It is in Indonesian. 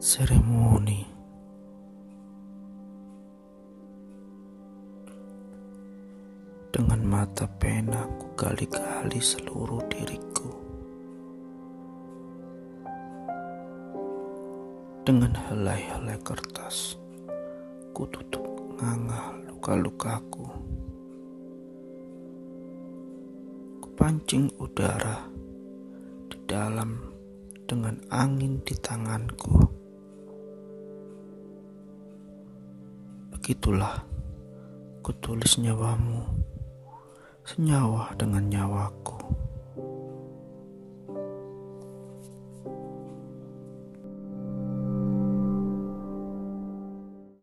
Seremoni. Dengan mata pena ku gali-gali seluruh diriku. Dengan helai-helai kertas Ku tutup nganga luka-lukaku. Ku pancing udara di dalam dengan angin di tanganku. Begitulah kutulis nyawamu, senyawa dengan nyawaku.